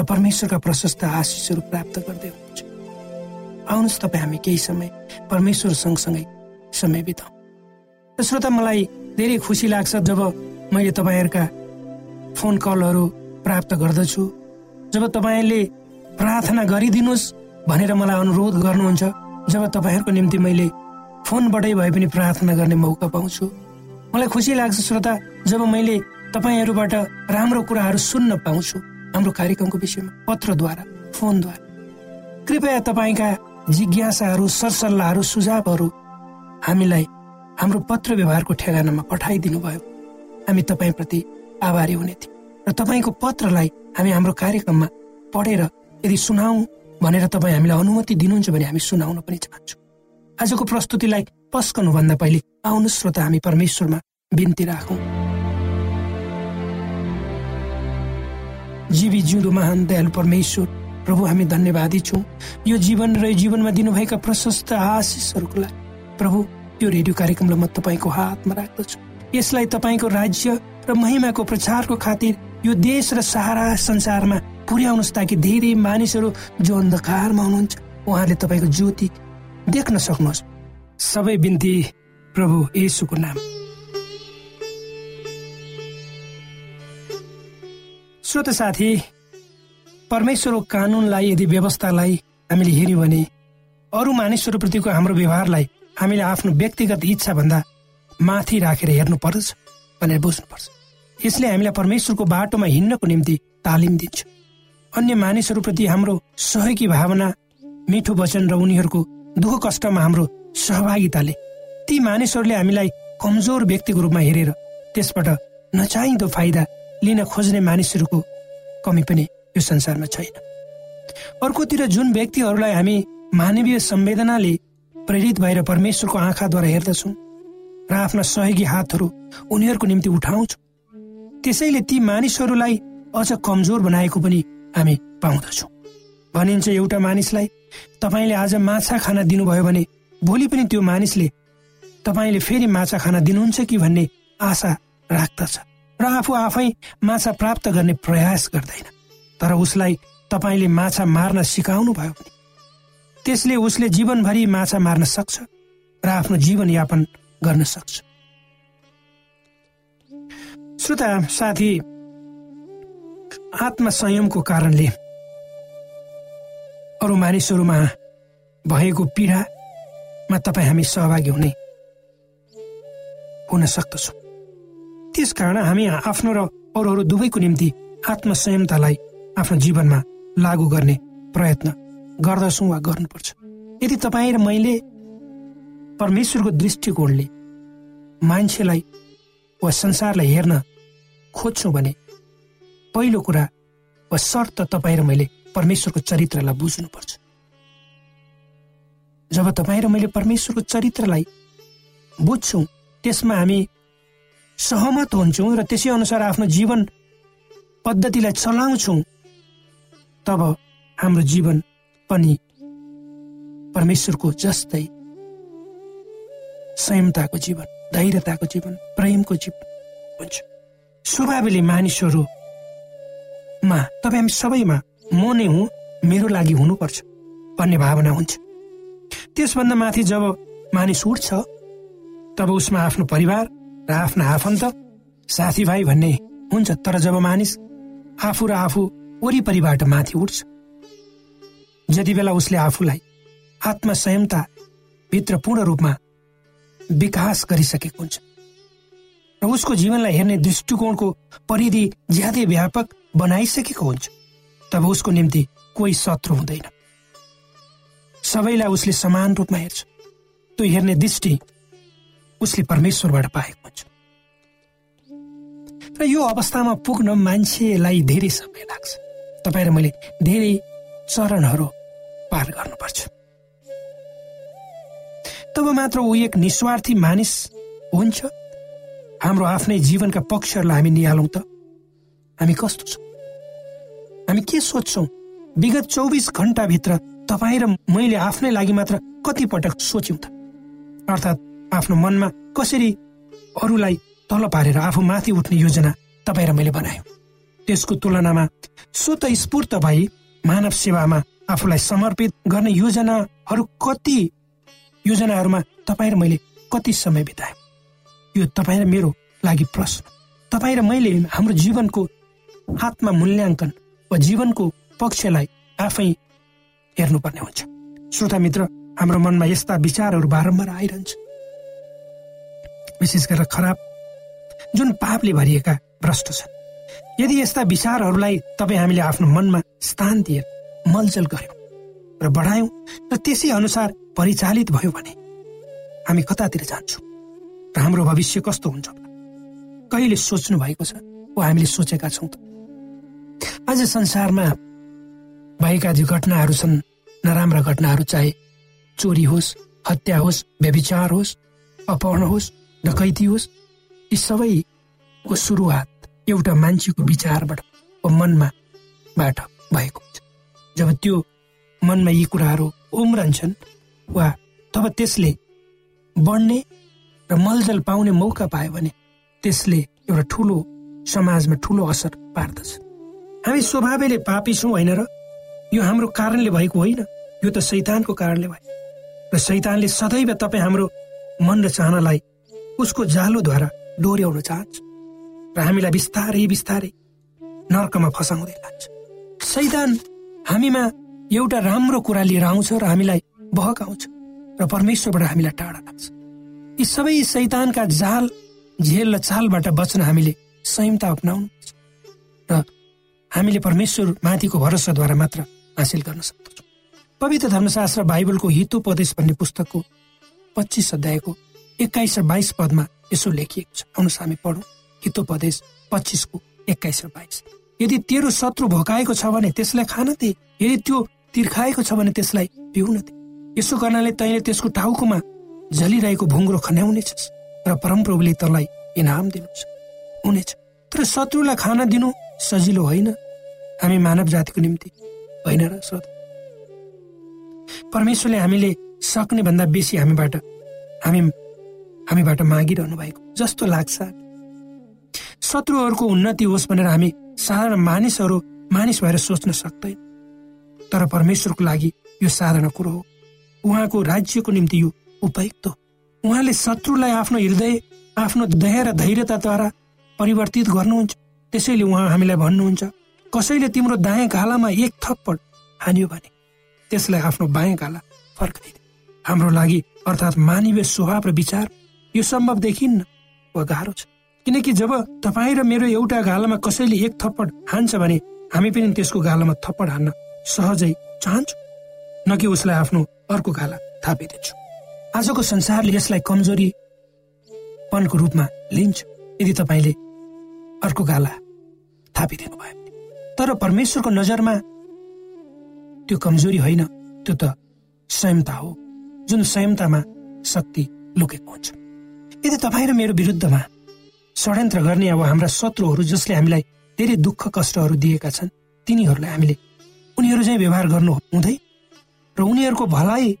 र परमेश्वरका प्रशस्त आशिषहरू प्राप्त गर्दै हुनुहुन्छ। आउनुहोस् तपाईँ हामी केही समय परमेश्वर सँगसँगै समय बिताउँ। र श्रोता मलाई धेरै खुसी लाग्छ जब मैले तपाईँहरूका फोन कलहरू प्राप्त गर्दछु। जब तपाईँले प्रार्थना गरिदिनुहोस् भनेर मलाई अनुरोध गर्नुहुन्छ। जब तपाईँहरूको निम्ति मैले फोनबाटै भए पनि प्रार्थना गर्ने मौका पाउँछु। मलाई खुसी लाग्छ श्रोता जब मैले तपाईँहरूबाट राम्रो कुराहरू सुन्न पाउँछु। हाम्रो कार्यक्रमको विषयमा पत्रद्वारा फोनद्वारा। कृपया तपाईँका जिज्ञासाहरू सरसल्लाहहरू सुझावहरू हामीलाई हाम्रो पत्र व्यवहारको ठेगानामा पठाइदिनु भयो हामी तपाईँप्रति आभारी हुने थियौँ। र तपाईँको पत्रलाई हामी हाम्रो कार्यक्रममा पढेर यदि सुनाऊ भनेर तपाईँ हामीलाई अनुमति दिनुहुन्छ भने हामी सुनाउन पनि चाहन्छौँ। आजको प्रस्तुतिलाई पस्कनुभन्दा पहिले आउनु श्रोता हामी परमेश्वरमा बिन्ती राखौँ। जीवी जिउँदो महान दयालु परमेश्वर। प्रभु हामी धन्यवादी छौँ। यो जीवन र जीवनमा दिनुभएका प्रशस्त आशिषहरूको लागि प्रभु यो रेडियो कार्यक्रमलाई म तपाईँको हातमा राख्दछु। यसलाई तपाईँको राज्य र महिमाको प्रचारको खातिर यो देश र सहारा संसारमा पुर्याउनुहोस् ताकि धेरै मानिसहरू जो अन्धकारमा हुनुहुन्छ उहाँले तपाईँको ज्योति देख्न सक्नुहोस्। सबै बिन्ती प्रभु येसुको नाम। श्रोत साथी परमेश्वरको कानुनलाई यदि व्यवस्थालाई हामीले हेऱ्यौँ भने अरू मानिसहरूप्रतिको हाम्रो व्यवहारलाई हामीले आफ्नो व्यक्तिगत इच्छाभन्दा माथि राखेर हेर्नु पर्दछ भनेर बुझ्नुपर्छ। यसले हामीलाई परमेश्वरको बाटोमा हिँड्नको निम्ति तालिम दिन्छ। अन्य मानिसहरूप्रति हाम्रो सहयोगी भावना मिठो वचन र उनीहरूको दुःख कष्टमा हाम्रो सहभागिताले ती मानिसहरूले हामीलाई कमजोर व्यक्तिको रूपमा हेरेर त्यसबाट नचाहिँदो फाइदा लिन खोज्ने मानिसहरूको कमी पनि यो संसारमा छैन। अर्कोतिर जुन व्यक्तिहरूलाई हामी मानवीय संवेदनाले प्रेरित भएर परमेश्वरको आँखाद्वारा हेर्दछौँ र आफ्ना सहयोगी हातहरू उनीहरूको निम्ति उठाउँछौँ त्यसैले ती मानिसहरूलाई अझ कमजोर बनाएको पनि हामी पाउँदछौँ। भनिन्छ एउटा मानिसलाई तपाईँले आज माछा खाना दिनुभयो भने भोलि पनि त्यो मानिसले तपाईँले फेरि माछा खाना दिनुहुन्छ कि भन्ने आशा राख्दछ। र आफू आफै माछा प्राप्त गर्ने प्रयास गर्दैन। तर उसलाई तपाईँले माछा मार्न सिकाउनु भयो भने त्यसले उसले जीवनभरि माछा मार्न सक्छ र आफ्नो जीवनयापन गर्न सक्छ। श्रोता साथी आत्मसंयमको कारणले अरू मानिसहरूमा भएको पीडामा तपाईँ हामी सहभागी हुने हुन सक्दछौँ। त्यसकारण हामी आफ्नो र अरूहरू दुवैको निम्ति आत्मसंयमतालाई आफ्नो जीवनमा लागू गर्ने प्रयत्न गर्दछौँ वा गर्नुपर्छ। यदि तपाईँ र मैले परमेश्वरको दृष्टिकोणले मान्छेलाई वा संसारलाई हेर्न खोज्छौँ भने पहिलो कुरा वा शर्त तपाईँ र मैले परमेश्वरको चरित्रलाई बुझ्नुपर्छ। जब तपाईँ र मैले परमेश्वरको चरित्रलाई बुझ्छौँ त्यसमा हामी सहमत हुन्छौँ र त्यसै अनुसार आफ्नो जीवन पद्धतिलाई चलाउँछौँ। तब हाम्रो जीवन पनि परमेश्वरको जस्तै संयमताको जीवन धैर्यताको जीवन प्रेमको जीवन हुन्छ। स्वभावले मानिसहरूमा तपाईँ हामी सबैमा म नै हुँ मेरो लागि हुनुपर्छ भन्ने भावना हुन्छ। त्यसभन्दा माथि जब मानिस उठ्छ तब उसमा आफ्नो परिवार र आफ्ना आफन्त साथीभाइ भन्ने हुन्छ तर जब मानिस आफू र आफू वरिपरिबाट माथि उठ्छ जति बेला उसले आफूलाई आत्मा संयमता भित्र पूर्ण रूपमा विकास गरिसकेको हुन्छ। र उसको जीवनलाई हेर्ने दृष्टिकोणको परिधि ज्यादै व्यापक बनाइसकेको हुन्छ। तब उसको निम्ति कोही शत्रु हुँदैन। सबैलाई उसले समान रूपमा हेर्छ। त्यो हेर्ने दृष्टि उसले परमेश्वरबाट पाएको हुन्छ र यो अवस्थामा पुग्न मान्छेलाई धेरै समय लाग्छ। तपाईँ र मैले धेरै चरणहरू पार गर्नुपर्छ। तब मात्र ऊ एक निस्वार्थी मानिस हुन्छ। हाम्रो आफ्नै जीवनका पक्षहरूलाई हामी निहालौँ त। हामी कस्तो छौँ? हामी के सोध्छौँ विगत चौबिस घन्टाभित्र तपाईँ र मैले आफ्नै लागि मात्र कति पटक सोच्यौँ त। अर्थात् आफ्नो मनमा कसरी अरूलाई तल पारेर आफू माथि उठ्ने योजना तपाईँ र मैले बनायौँ। त्यसको तुलनामा स्वत स्फूर्त भई मानव सेवामा आफूलाई समर्पित गर्ने योजनाहरू कति योजनाहरूमा तपाईँ र मैले कति समय बिताएँ यो तपाईँ र मेरो लागि प्रश्न। तपाईँ र मैले हाम्रो जीवनको आत्मा मूल्याङ्कन वा जीवनको पक्षलाई आफै हेर्नुपर्ने हुन्छ। श्रोता मित्र हाम्रो मनमा यस्ता विचारहरू बारम्बार आइरहन्छ। विशेष गरेर खराब जुन पापले भरिएका भ्रष्ट छन्। यदि यस्ता विचारहरूलाई तपाईँ हामीले आफ्नो मनमा स्थान दिए मलजल गर्यौँ र बढायौँ र त्यसै अनुसार परिचालित भयो भने हामी कतातिर जान्छौँ र हाम्रो भविष्य कस्तो हुन्छ कहिले सोच्नु भएको छ वा हामीले सोचेका छौँ त? आज संसारमा भएका जो घटनाहरू छन् नराम्रा घटनाहरू चाहे चोरी होस् हत्या होस् व्यविचार होस् अपहरण होस् डकैती होस् यी सबैको सुरुवात एउटा मान्छेको विचारबाट मनमा बाट भएको हुन्छ। जब त्यो मनमा यी कुराहरू उम्रन्छन् वा तब त्यसले बढ्ने र मलजल पाउने मौका पायो भने त्यसले एउटा ठुलो समाजमा ठुलो असर पार्दछ। हामी स्वभावले पापी छौँ होइन र? यो हाम्रो कारणले भएको होइन। यो त शैतानको कारणले भयो। र शैतानले सदैव तपाईँ हाम्रो मन र चाहनालाई उसको जालोद्वारा डोर्याउन चाहन्छ र हामीलाई बिस्तारै बिस्तारै नर्कमा फसाउँदै लान्छ। शैतान हामीमा एउटा राम्रो कुरा लिएर आउँछ र हामीलाई बहकाउँछ र परमेश्वरबाट हामीलाई टाढा लाग्छ। यी सबै शैतानका जाल झेल र चालबाट बच्न हामीले संयमता अप्नाउनु र हामीले परमेश्वर माथिको भरोसाद्वारा मात्र हासिल गर्न सक्दछौँ। पवित्र धर्मशास्त्र बाइबलको हितोपदेश भन्ने पुस्तकको पच्चिस अध्यायको एक्काइस र बाइस पदमा यसो लेखिएको छ। आउनुहोस् हामी पढौँ। हितोपदेश पच्चिसको एक्काइस र बाइस। यदि तेरो शत्रु भोकाएको छ भने त्यसलाई खान दे। यदि त्यो तिर्खाएको छ भने त्यसलाई पिउन दे। यसो गर्नाले तैँले त्यसको टाउकोमा झलिरहेको भुङ्ग्रो खन्याउनेछस् र परमप्रभुले तँलाई इनाम दिनुहुन्छ। हुनेछ। तर शत्रुलाई खाना दिनु सजिलो होइन। हामी मानव जातिको निम्ति होइन र परमेश्वरले हामीले सक्ने भन्दा बेसी हामीबाट हामी हामीबाट मागिरहनु भएको जस्तो लाग्छ। शत्रुहरूको उन्नति होस् भनेर हामी साधारण मानिसहरू मानिस भएर सोच्न सक्दैन तर परमेश्वरको लागि यो साधारण कुरो हो। उहाँको राज्यको निम्ति यो उपयुक्त हो। उहाँले शत्रुलाई आफ्नो हृदय आफ्नो दया र धैर्यताद्वारा परिवर्तित गर्नुहुन्छ। त्यसैले उहाँ हामीलाई भन्नुहुन्छ कसैले तिम्रो दायाँ गालामा एक थप्पड हान्यो भने त्यसलाई आफ्नो बायाँ गाला फर्काइदियो हाम्रो लागि अर्थात् मानवीय स्वभाव र विचार यो सम्भव देखिन्न। वा गाह्रो छ। किनकि जब तपाईँ र मेरो एउटा गालामा कसैले एक थप्पड हान्छ भने हामी पनि त्यसको गालामा थप्पड हान्न सहजै चाहन्छौँ। न कि उसलाई आफ्नो अर्को गाला थापिदिन्छु आजको संसारले यसलाई कमजोरीपनको रूपमा लिन्छ। यदि तपाईँले अर्को गाला थापिदिनु भयो तर परमेश्वरको नजरमा त्यो कमजोरी होइन त्यो त संयमता हो जुन संयमतामा शक्ति लुकेको हुन्छ। यदि तपाईँ र मेरो विरुद्धमा षड्यन्त्र गर्ने अब हाम्रा शत्रुहरू जसले हामीलाई धेरै दुःख कष्टहरू दिएका छन् तिनीहरूलाई हामीले उनीहरू चाहिँ व्यवहार गर्नु हुँदै र उनीहरूको भलाइ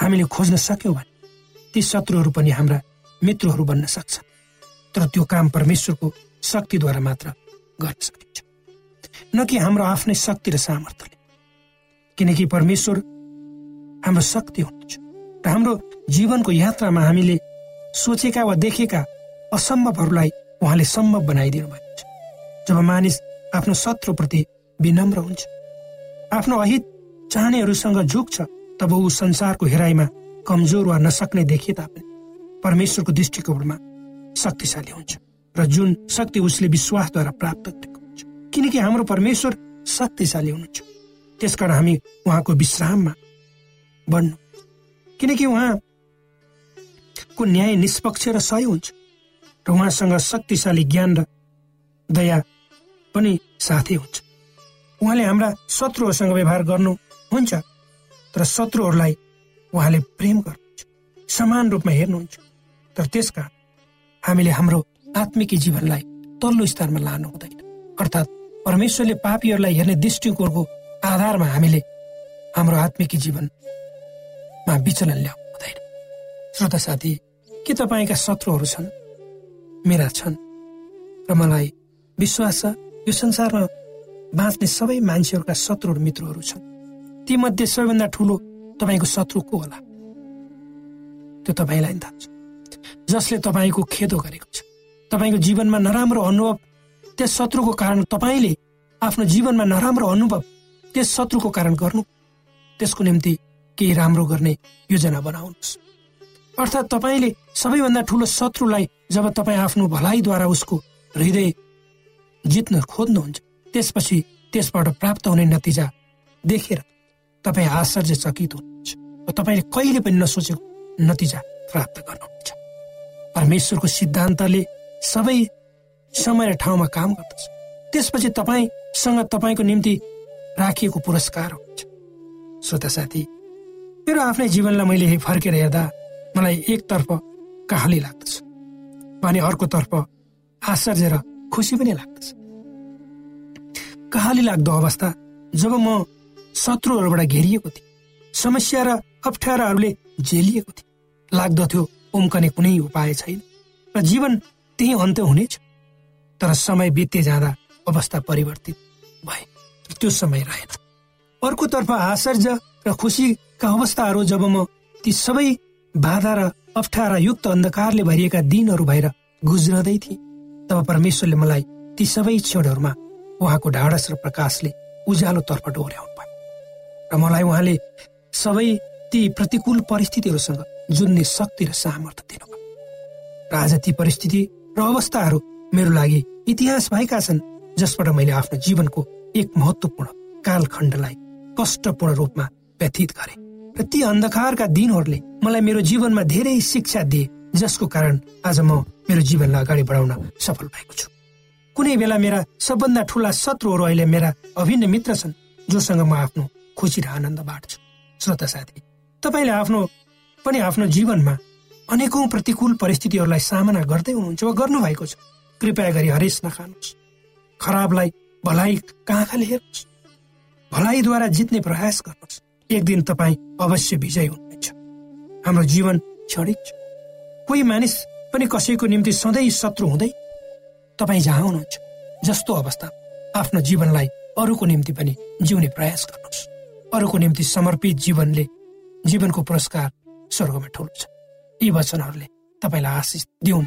हामीले खोज्न सक्यौँ भने ती शत्रुहरू पनि हाम्रा मित्रहरू बन्न सक्छ। तर त्यो काम परमेश्वरको शक्तिद्वारा मात्र गर्न सकिन्छ। न कि हाम्रो आफ्नै शक्ति र सामर्थ्यले। किनकि परमेश्वर हाम्रो शक्ति हुनुहुन्छ र हाम्रो जीवनको यात्रामा हामीले सोचेका वा देखेका असम्भवहरूलाई उहाँले सम्भव बनाइदिनु भएको छ जब मानिस आफ्नो शत्रुप्रति विनम्र हुन्छ आफ्नो अहित चाहनेहरूसँग झुक्छ तब ऊ संसारको हेराइमा कमजोर वा नसक्ने देखिए तापनि परमेश्वरको दृष्टिकोणमा शक्तिशाली हुन्छ र जुन शक्ति उसले विश्वासद्वारा प्राप्त गरेको हुन्छ। किनकि हाम्रो परमेश्वर शक्तिशाली हुनुहुन्छ। त्यसकारण हामी उहाँको विश्राममा बढ्नु किनकि उहाँको न्याय निष्पक्ष र सही हुन्छ। र उहाँसँग शक्तिशाली ज्ञान र दया पनि साथै हुन्छ। उहाँले हाम्रा शत्रुहरूसँग व्यवहार गर्नुहुन्छ तर शत्रुहरूलाई उहाँले प्रेम गर्नुहुन्छ समान रूपमा हेर्नुहुन्छ। तर त्यसका हामीले हाम्रो आत्मिकी जीवनलाई तल्लो स्तरमा लानु हुँदैन। अर्थात् परमेश्वरले पापीहरूलाई हेर्ने दृष्टिकोणको आधारमा हामीले हाम्रो आत्मिकी जीवनमा विचलन हुँदैन श्रोता साथी के तपाईँका शत्रुहरू छन्? मेरा छन्। र मलाई विश्वास छ यो संसारमा बाँच्ने सबै मान्छेहरूका शत्रुहरू मित्रहरू छन्। तीमध्ये सबैभन्दा ठुलो तपाईँको शत्रु को होला? त्यो तपाईँलाई थाहा छ। जसले तपाईँको खेदो गरेको छ। तपाईँको जीवनमा नराम्रो अनुभव त्यस शत्रुको कारण तपाईँले आफ्नो जीवनमा नराम्रो अनुभव त्यस शत्रुको कारण गर्नु। त्यसको निम्ति केही राम्रो गर्ने योजना बनाउनुहोस्। अर्थात् तपाईँले सबैभन्दा ठुलो शत्रुलाई जब तपाईँ आफ्नो भलाइद्वारा उसको हृदय जित्न खोज्नुहुन्छ त्यसपछि त्यसबाट प्राप्त हुने नतिजा देखेर तपाईँ आश्चर्यचकित हुनुहुन्छ तपाईँले कहिले पनि नसोचेको नतिजा प्राप्त गर्नुहुन्छ। परमेश्वरको सिद्धान्तले सबै समय र ठाउँमा काम गर्दछ। त्यसपछि तपाईँसँग तपाईँको निम्ति राखिएको पुरस्कार हुन्छ। श्रोता साथी मेरो आफ्नै जीवनलाई मैले फर्केर हेर्दा मलाई एकतर्फ कहाली लाग्दछ भने अर्कोतर्फ आश्चर्य र खुसी पनि लाग्दछ। कहाली लाग्दो अवस्था जब म शत्रुहरूबाट घेरिएको थिएँ समस्या र अप्ठ्याराहरूले झेलिएको थिएँ। लाग्दथ्यो उम्कने कुनै उपाय छैन र जीवन त्यही अन्त्य हुनेछ तर समय बित्ते जाँदा अवस्था परिवर्तित भए त्यो समय रहेन। अर्कोतर्फ आश्चर्य र खुसीका अवस्थाहरू जब म ती सबै बाधा र अप्ठ्यारा युक्त अन्धकारले भरिएका दिनहरू भएर गुज्रदै थिए। तब परमेश्वरले मलाई ती सबै क्षणहरूमा उहाँको ढाडस र प्रकाशले उज्यालोतर्फ डोर्याउनु भयो र मलाई उहाँले सबै ती प्रतिकूल परिस्थितिहरूसँग जुन्ने शक्ति र सामर्थ्य दिनुभयो। र आज ती परिस्थिति र अवस्थाहरू मेरो लागि इतिहास भएका छन् जसबाट मैले आफ्नो जीवनको एक महत्वपूर्ण कालखण्डलाई कष्टपूर्ण रूपमा व्यतीत गरे। र ती अन्धकारका दिनहरूले मलाई मेरो जीवनमा धेरै शिक्षा दिए जसको कारण आज म मेरो जीवनलाई अगाडि बढाउन सफल भएको छु। कुनै बेला मेरा सबभन्दा ठुला शत्रुहरू अहिले मेरा अभिन्न मित्र छन् जोसँग म आफ्नो खुसी र आनन्द बाँड्छु। श्रोता साथी तपाईँले आफ्नो पनि आफ्नो जीवनमा अनेकौं प्रतिकूल परिस्थितिहरूलाई सामना गर्दै हुनुहुन्छ वा गर्नुभएको छ। कृपया गरी हरेस नखानुहोस्। खराबलाई भलाइ कहाँ खाले हेर्नुहोस्? भलाइद्वारा जित्ने प्रयास गर्नुहोस्। एक दिन तपाईँ अवश्य विजय हुनुहुन्छ। हाम्रो जीवन क्षणिक छ। कोही मानिस पनि कसैको निम्ति सधैँ शत्रु हुँदै तपाईँ जहाँ हुनुहुन्छ जस्तो अवस्था। आफ्नो जीवनलाई अरूको निम्ति पनि जिउने प्रयास गर्नुहोस्। अरूको निम्ति समर्पित जीवनले जीवनको पुरस्कार स्वर्गमा ठुलो छ यी वचनहरूले तपाईँलाई आशिष दिउन्।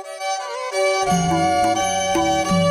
यो